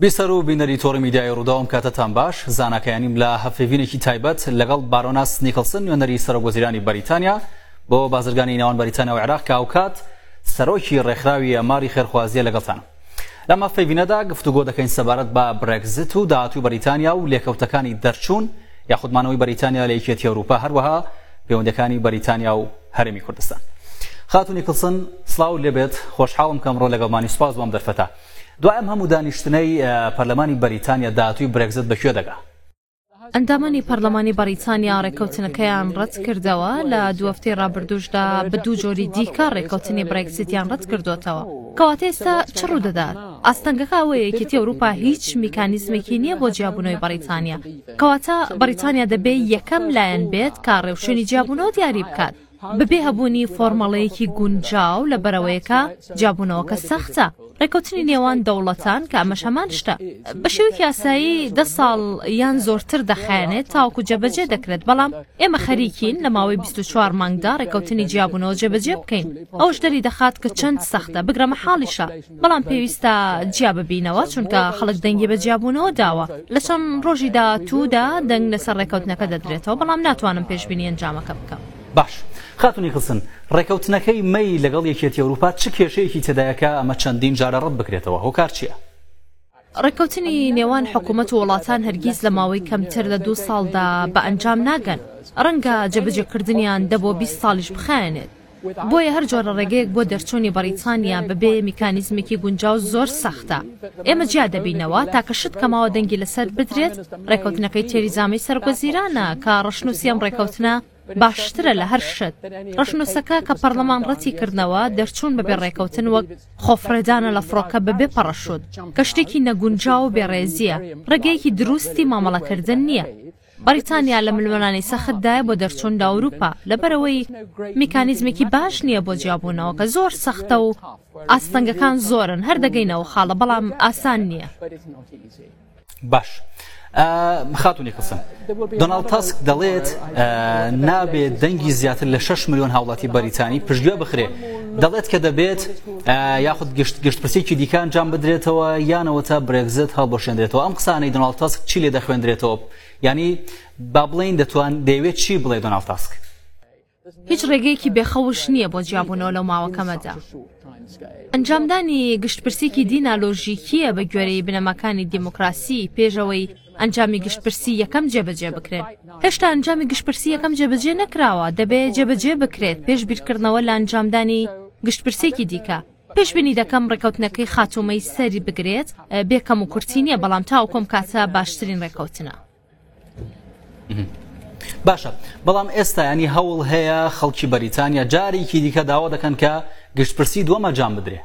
بیسەر و بینەری تۆڕی میدیای ڕووداوم کاتتان باش زانکایانیم لە هەفێڤینێکی تایبەت لەگەڵ بارۆناس نیکلسن نوێنەری سەرۆک وەزیرانی بەریتانیا بۆ بازرگانی ناوان بەریتانیا و عێراق کاوکات سەرۆکی ڕێکخراوی ئەماری خێرخوازیە لەگەڵتانم لەم هەفتەی ڤینەدا گفتوگۆ دەکەین سەبارەت بە برێکزت و داهاتوی بەریتانیا و لێکەوتەکانی دەرچوون یاخودمانەوەی بەریتانیا لە یەکێتی ئەوروپا هەروەها پەیوەندەکانی بەریتانیا و هەرمی کوردستان خاتو نیکلسن سلااو لێبێت خۆشحاڵم کەمڕۆ لەگەڵمانی سوپاس بۆم دەرفەتا دوایم هەموو دانیشتنەی پەرلەمانی بەریتانیا داهاتوی برێکزت بەکوێ دەگا ئەندامانی پەرلەمانی بەڕیتانیا ڕێککەوتنەکەیان ڕەتکردەوە، لە دوو هەفتەی ڕابردووشدا بە دوو جۆری دیکە ڕێککەوتنی برێکزیتیان ڕەتکردۆتەوە. کەواتە ئێستا چ ڕوودەدات؟ ئاستەنگەکە ئەوەیە یەکێتی ئەوروپا هیچ میکانیزمێکی نییە بۆ جیابوونەوەی بەڕیتانیا. کەواتە بەڕیتانیا دەبێ یەکەم لایەن بێت کە ڕێوشوێنی جیابوونەوە دیاری بکات. بەبێ هەبوونی فۆرمەڵەیەکی گونجاو لە بەرەوەیەکە، جیابوونەوەکە سەختە. ڕێککەوتنی نێوان دەوڵەتان، کە ئەمەش هەمان شتە، بە شێوەیەکی ئاسایی دە ساڵ یان زۆرتر دەخایەنێت تاوەکو جێبەجێ دەکرێت، بەڵام ئێمە خەریکین لە ماوەی بیست و چوار مانگدا ڕێککەوتنی جیابوونەوە جێبەجێ بکەین، ئەوەش دەریدەخات کە چەند سەختە، بگرە مەحاڵیشە. بەڵام پێویستە جیا ببینەوە چونکە خەڵک دەنگی بە جیابوونەوە داوە لە چەند ڕۆژی داهاتوودا دەنگ لەسەر ڕێکەوتنەکە دەدرێتەوە بەڵام ناتوانم پێشبینی ئەنجامەکە بکەم. باش خاتون نیکلسن ڕێکەوتنەکەی مەی لەگەڵ یەکێتی ئەوروپا چ کێشەیەکی تێدایە کە ئەمە چەندین جارە ڕەت بکرێتەوە هۆکار چیە؟ ڕێککەوتنی نێوان حکومەت و وڵاتان هەرگیز لە ماوەی کەمتر لە دوو ساڵدا بە ئەنجام ناگەن، ڕەنگە جێبەجێکردنیان دە بۆ بیست ساڵیش بخایەنێت. بۆیە هەر جۆرە ڕێگەیەک بۆ دەرچوونی بەڕیتانیا بەبێ میکانیزمێکی گونجاو زۆر سەختە. ئێمە جیا دەبینەوە، تاکە شت کە ماوە دەنگی لەسەر بدرێت، ڕێککەوتنەکەی تێریزا مەی سەرۆکوەزیرانە کە ڕەشنووسی ئەم ڕێککەوتنە باشترە لە هەر شت ڕەشنووسەکە کە پەرلەمان ڕەتی کردنەوە دەرچوون بەبێ ڕێکەوتن وەک خۆفڕێدانە لە فڕۆکە بەبێ پەڕەشوت کە شتێکی نەگونجاو و بێڕێزییە ڕێگەیەکی دروستی مامەڵەکردن نییە بەریتانیا لە ململانێی سەختدایە بۆ دەرچوون لە ئەوروپا لەبەرەوەی میکانیزمێکی باش نییە بۆ جیابوونەوەکە زۆر سەختە و ئاستەنگەکان زۆرن هەر دەگەینەوە خاڵە بەڵام ئاسان نییە. باش خاتونی قسم دۆناڵ تاسک دەڵێت نابێت دەنگی زیاتر لە 6 میلیۆن هاوڵاتی بەریتانی پشتگوێ بخرێت دەڵێت کە دەبێت یاخود گشت گشت پرسێکی دیکان جام بدرێتەوە یانەوە تا برێگزت هەڵبشێندرێتەوە ئەم قسانەی دۆناڵ تاسک چی لێ دەخوێندرێتەوە ینی با بڵین دەتوان دەیەوێت چی بڵێ دۆناڵ تاسک هیچ ڕێگەیەکی بێخەوش نییە بۆ جیابوونەوە لەو ماوە کەمەدا. ئەنجامدانی گشتپرسێکی دینا لۆژیکیە بە گوێرەی بنەماکانی دیموکراسی پێشەوەی ئەنجامی گشتپرسی یەکەم جێبەجێ بکرێت هێشتا ئەنجامی گشتپرسی یەکەم جێبەجێ نەکراوە دەبێ جێبەجێ بکرێت پێش بیرکردنەوە لە ئەنجامدانی گشتپرسێکی دیکە پێشبینی دەکەم ڕێکەوتنەکەی خاتومەی سەری بگرێت بێکەم و کورتی نییە بەڵام تاو کۆم کاتە باشترین ڕێکەوتنە باشە بەڵام ئێستا ینی هەوڵ هەیە خەڵکی بەریتانیا جارێکی دیکە داوا دەکەن کە گشتپرسی دووەمە جام بدرێ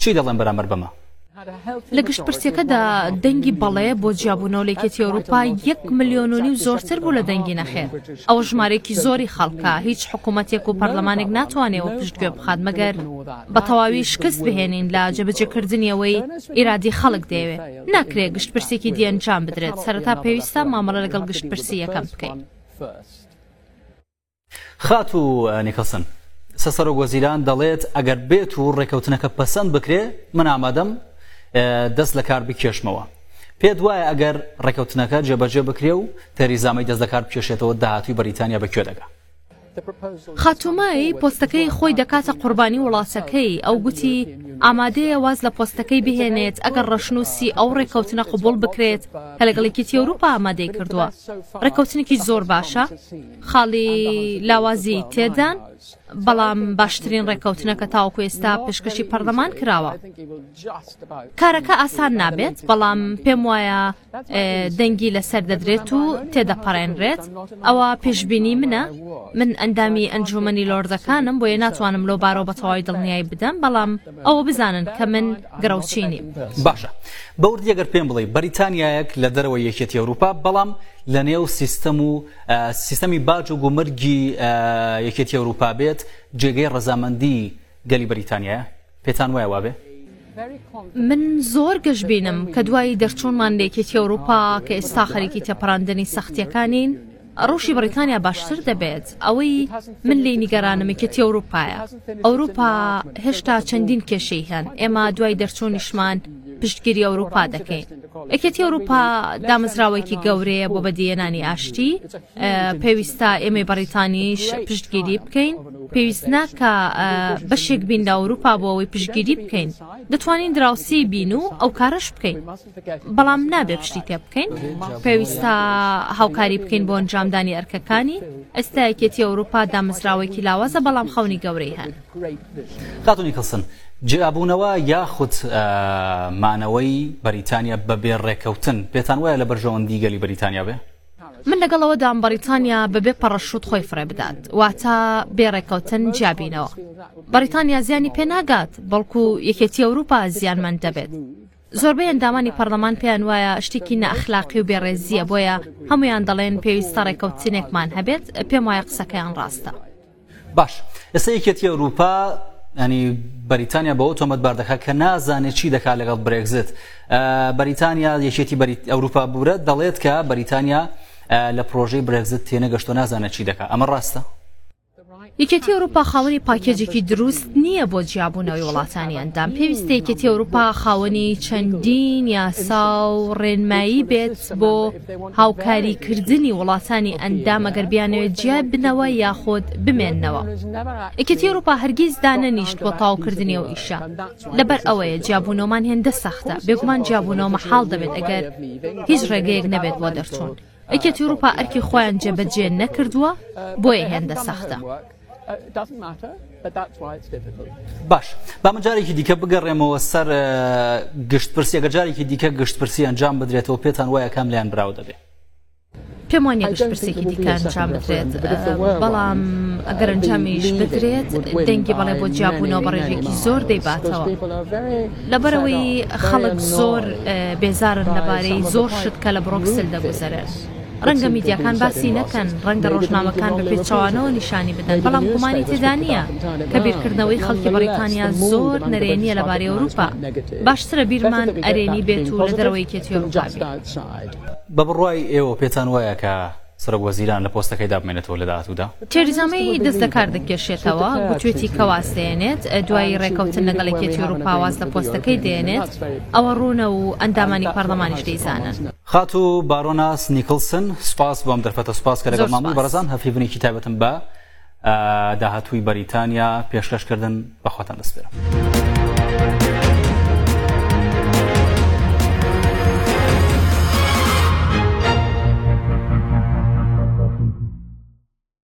چی دەڵێن بەرامەر بەمە لە گشت پرسیەکەدا دەنگی بەڵێ بۆ جیابوونەوە لەکێتی ئەوروپا یەک ملیۆنونی و زۆرتر بوو لە دەنگی نەخێر ئەوە ژمارێکی زۆری خەڵکە هیچ حکوومەتێک و پەرلەمانێک ناتوانێەوە پشتگوێ بخات مەگەر بە تەواوی شکست بهێنین لە جەبجەکردنیەوەی ئیرادی خەڵک دەیەوێت ناکرێت گشتپرسێکی دی ئەنجام بدرێت، سەرەتا پێویستە مامەڵە لەگەڵ گشتپرسی یەکەم بکەین. خاتوو نیکڵسن، سە سەرۆک وەزیران دەڵێت ئەگەر بێت و ڕێکەوتنەکە پەسەند بکرێت، من ئامادەم دەست لە کار بکێشمەوە. پێت وایە ئەگەر ڕێکەوتنەکە جێبەجێ بکرێ و تێریزا مەی دەست لە کار بکێشێتەوە، داهاتووی بەریتانیا بە کوێ دەگا؟ خاتوو مەی پۆستەکەی خۆی دەکاتە قوربانی وڵاتەکەی، ئەو گوتی ئامادەیە واز لە پۆستەکەی بهێنێت ئەگەر ڕەشنووسی ئەو ڕێککەوتنە قبوڵ بکرێت کە لەگەڵ یەکێتی ئەوروپا ئامادەی کردووە. ڕێککەوتنێکی زۆر باشە، خاڵی لاوازی تێدان، بەڵام باشترین ڕێککەوتنە کە تاوەکو ئێستا پێشکەشی پەرلەمان کراوە. کارەکە ئاسان نابێت، بەڵام پێموایە دەنگی لەسەر دەدرێت و تێدەپەڕێنرێت ئەوە پێشبینی منە من ئەندامی ئەنجومەنی لۆردەکانم بۆیە ناتوانم لۆ بارۆ بە تەواوی دڵنیایی بدەم بەڵام ئەوە بزانن کە من گرەوچینی باشە بەوردی گەر پێم بڵێ بەریتانیایەک لە دەرەوە یەکێتی ئەوروپا بەڵام لە نێو سیستەم و سیستەمی باج و گومرگی یەکێتی ئەوروپا بێت جێگەی ڕەزامەندی گەلی بەریتانیایە پێتان وایە وابێ؟ من زۆر گەشبینم کە دوایی دەرچوونمان لە یەکێتی ئەوروپا کە ئێستا خەریکی تێپەڕاندنی سەختییەکانین ڕەوشی بەڕیتانیا باشتر دەبێت ئەوەی من لی نیگەرانم یەکێتی ئەوروپایە ئەوروپا هێشتا چەندین کێشەی هەن ئێمە دوای دەرچوونیشمان پشتگیری ئەوروپا دەکەین یەکێتی ئەوروپا دامەزراوەیەکی گەورەیە بۆ بەدیێنانی ئاشتی پێویستە ئێمەی بەڕیتانیش پشتگیری بکەین پێویست ناکا بەشێک بین لە ئەوروپا بۆ ئەوەی پشگیری بکەین دەتوانین دراوسی بین و ئەو کارەش بکەین بەڵام نابێ پشتی تێ بکەین پێویستە هاوکاری بکەین بۆ ئەنجامدانی ئەرکەکانی ئێستا یەکێتی ئەوروپا دامەزراوەیەکی لاوازە بەڵام خەونی گەورەی هەن خاتونی کەسن جیابوونەوە یاخود مانەوەی بەریتانیا بەبێ ڕێکەوتن پێتان وایە لە بەرژەوەندی گەلی بەریتانیا بێ؟ من لەگەڵ ئەوەدام بەڕیتانیا بەبێ پەڕەشوت خۆی فڕێ بدات واتە بێ ڕێکەوتن جیابینەوە بەڕیتانیا زیانی پێ ناگات بەڵکو یەکێتی ئەوروپا زیانمەند دەبێت زۆربەی ئەندامانی پەرلەمان پێیان وایە شتێکی نەخلاقی و بێڕێزیە بۆیە هەمویان دەڵێن پێویستە ڕێکەوتنێکمان هەبێت پێم وایە قسەکەیان ڕاستە. باش ئێستا یەکێتی ئەوروپا ینی بەریتانیا بەوە تۆمەتبار دەکات کە نازانێت چی دەکات لەگەڵ برێگزت بەریتانیا یەکێتی بەریت ئەوروپا بورە دەڵێت کە بەریتانیا لە پرۆژەی برێگزت تێنەگەشتۆ نازانێت چی دەکات ئەمە ڕاستە یەکێتی ئەوروپا خاوەنی پاکێجێکی دروست نییە بۆ جیابوونەوەی وڵاتانی ئەندام پێویستە یەکێتی ئەوروپا خاوەنی چەندین یاسا و ڕێنمایی بێت بۆ هاوکاریکردنی وڵاتانی ئەندام ئەگەر بیانەوێت جیابنەوە یاخود بمێننەوە. یەکێتی ئەوروپا هەرگیز دانەنیشت بۆ تەواوکردنی ئەو ئیشە. لەبەر ئەوەیە جیابوونەوەمان هێندە سەختە. بێگومان جیابوونەوە مەحاڵ دەبێت ئەگەر هیچ ڕێگەیەک نەبێت بۆ دەرچوون. یەکێتی ئەوروپا ئەرکی خۆیان جێبەجێ نەکردووە، بۆیە هێندە سەختە. باش با من جارێکی دیکە بگەڕێمەوە سەر گشت پرسیەکە جارێکی دیکە گشت پرسی ئەنجام بدرێتەوە پێتان وایە کام لیان براو دەبێت پێم وانە گشت پرسێکی دیکە ئەنجام بدرێت بەڵام ئەگەر ئەنجامیش بدرێت دەنگی بەڵێ بۆ جیابوونەوە بەڕێژێکی زۆر دەیباتەوە لەبەرەوەی خەڵک زۆر بێزارن لەبارەی زۆر شت کە لە بڕۆکسل دەگوزەرێت. ڕەنگە میدیاکان باسی نەکەن، ڕەنگە ڕۆژنامەکان بە پێچەوانەوە نیشانی بدەن، بەڵام گومانی تێدا نییە کە بیرکردنەوەی خەڵکی بەڕیتانیا زۆر نەرێنییە لەبارەی ئەوروپا، باشترە بیرمان ئەرێنی بێت و لە دەرەوەی یەکێتی ئەوروپا بێت. بە بڕوای ئێوە پێتان وایە کە سەرۆک وەزیران لە پۆستەکەی دابمێنێتەوە لە داهاتوودا؟ تێریزا مەی دەست لە کار دەکێشێتەوە، گوتوێتی کە واز دەیەنێت، دوای ڕێکەوتن لەگەڵ یەکێتی ئەوروپا واز لە پۆستەکەی دەیەنێت، ئەوە ڕوونە و ئەندامانی پەڕڵەمانیش دەیزانن. خاتو بارۆناس نیکلسن سوپاس بۆم دەرفەتە سوپاس کە لەگەڵ مامۆی بەڕزان هەفیبنێکی تایبەتم بە داهاتووی بەریتانیا پێشکەشکردن بەخواتان دەسپێرم.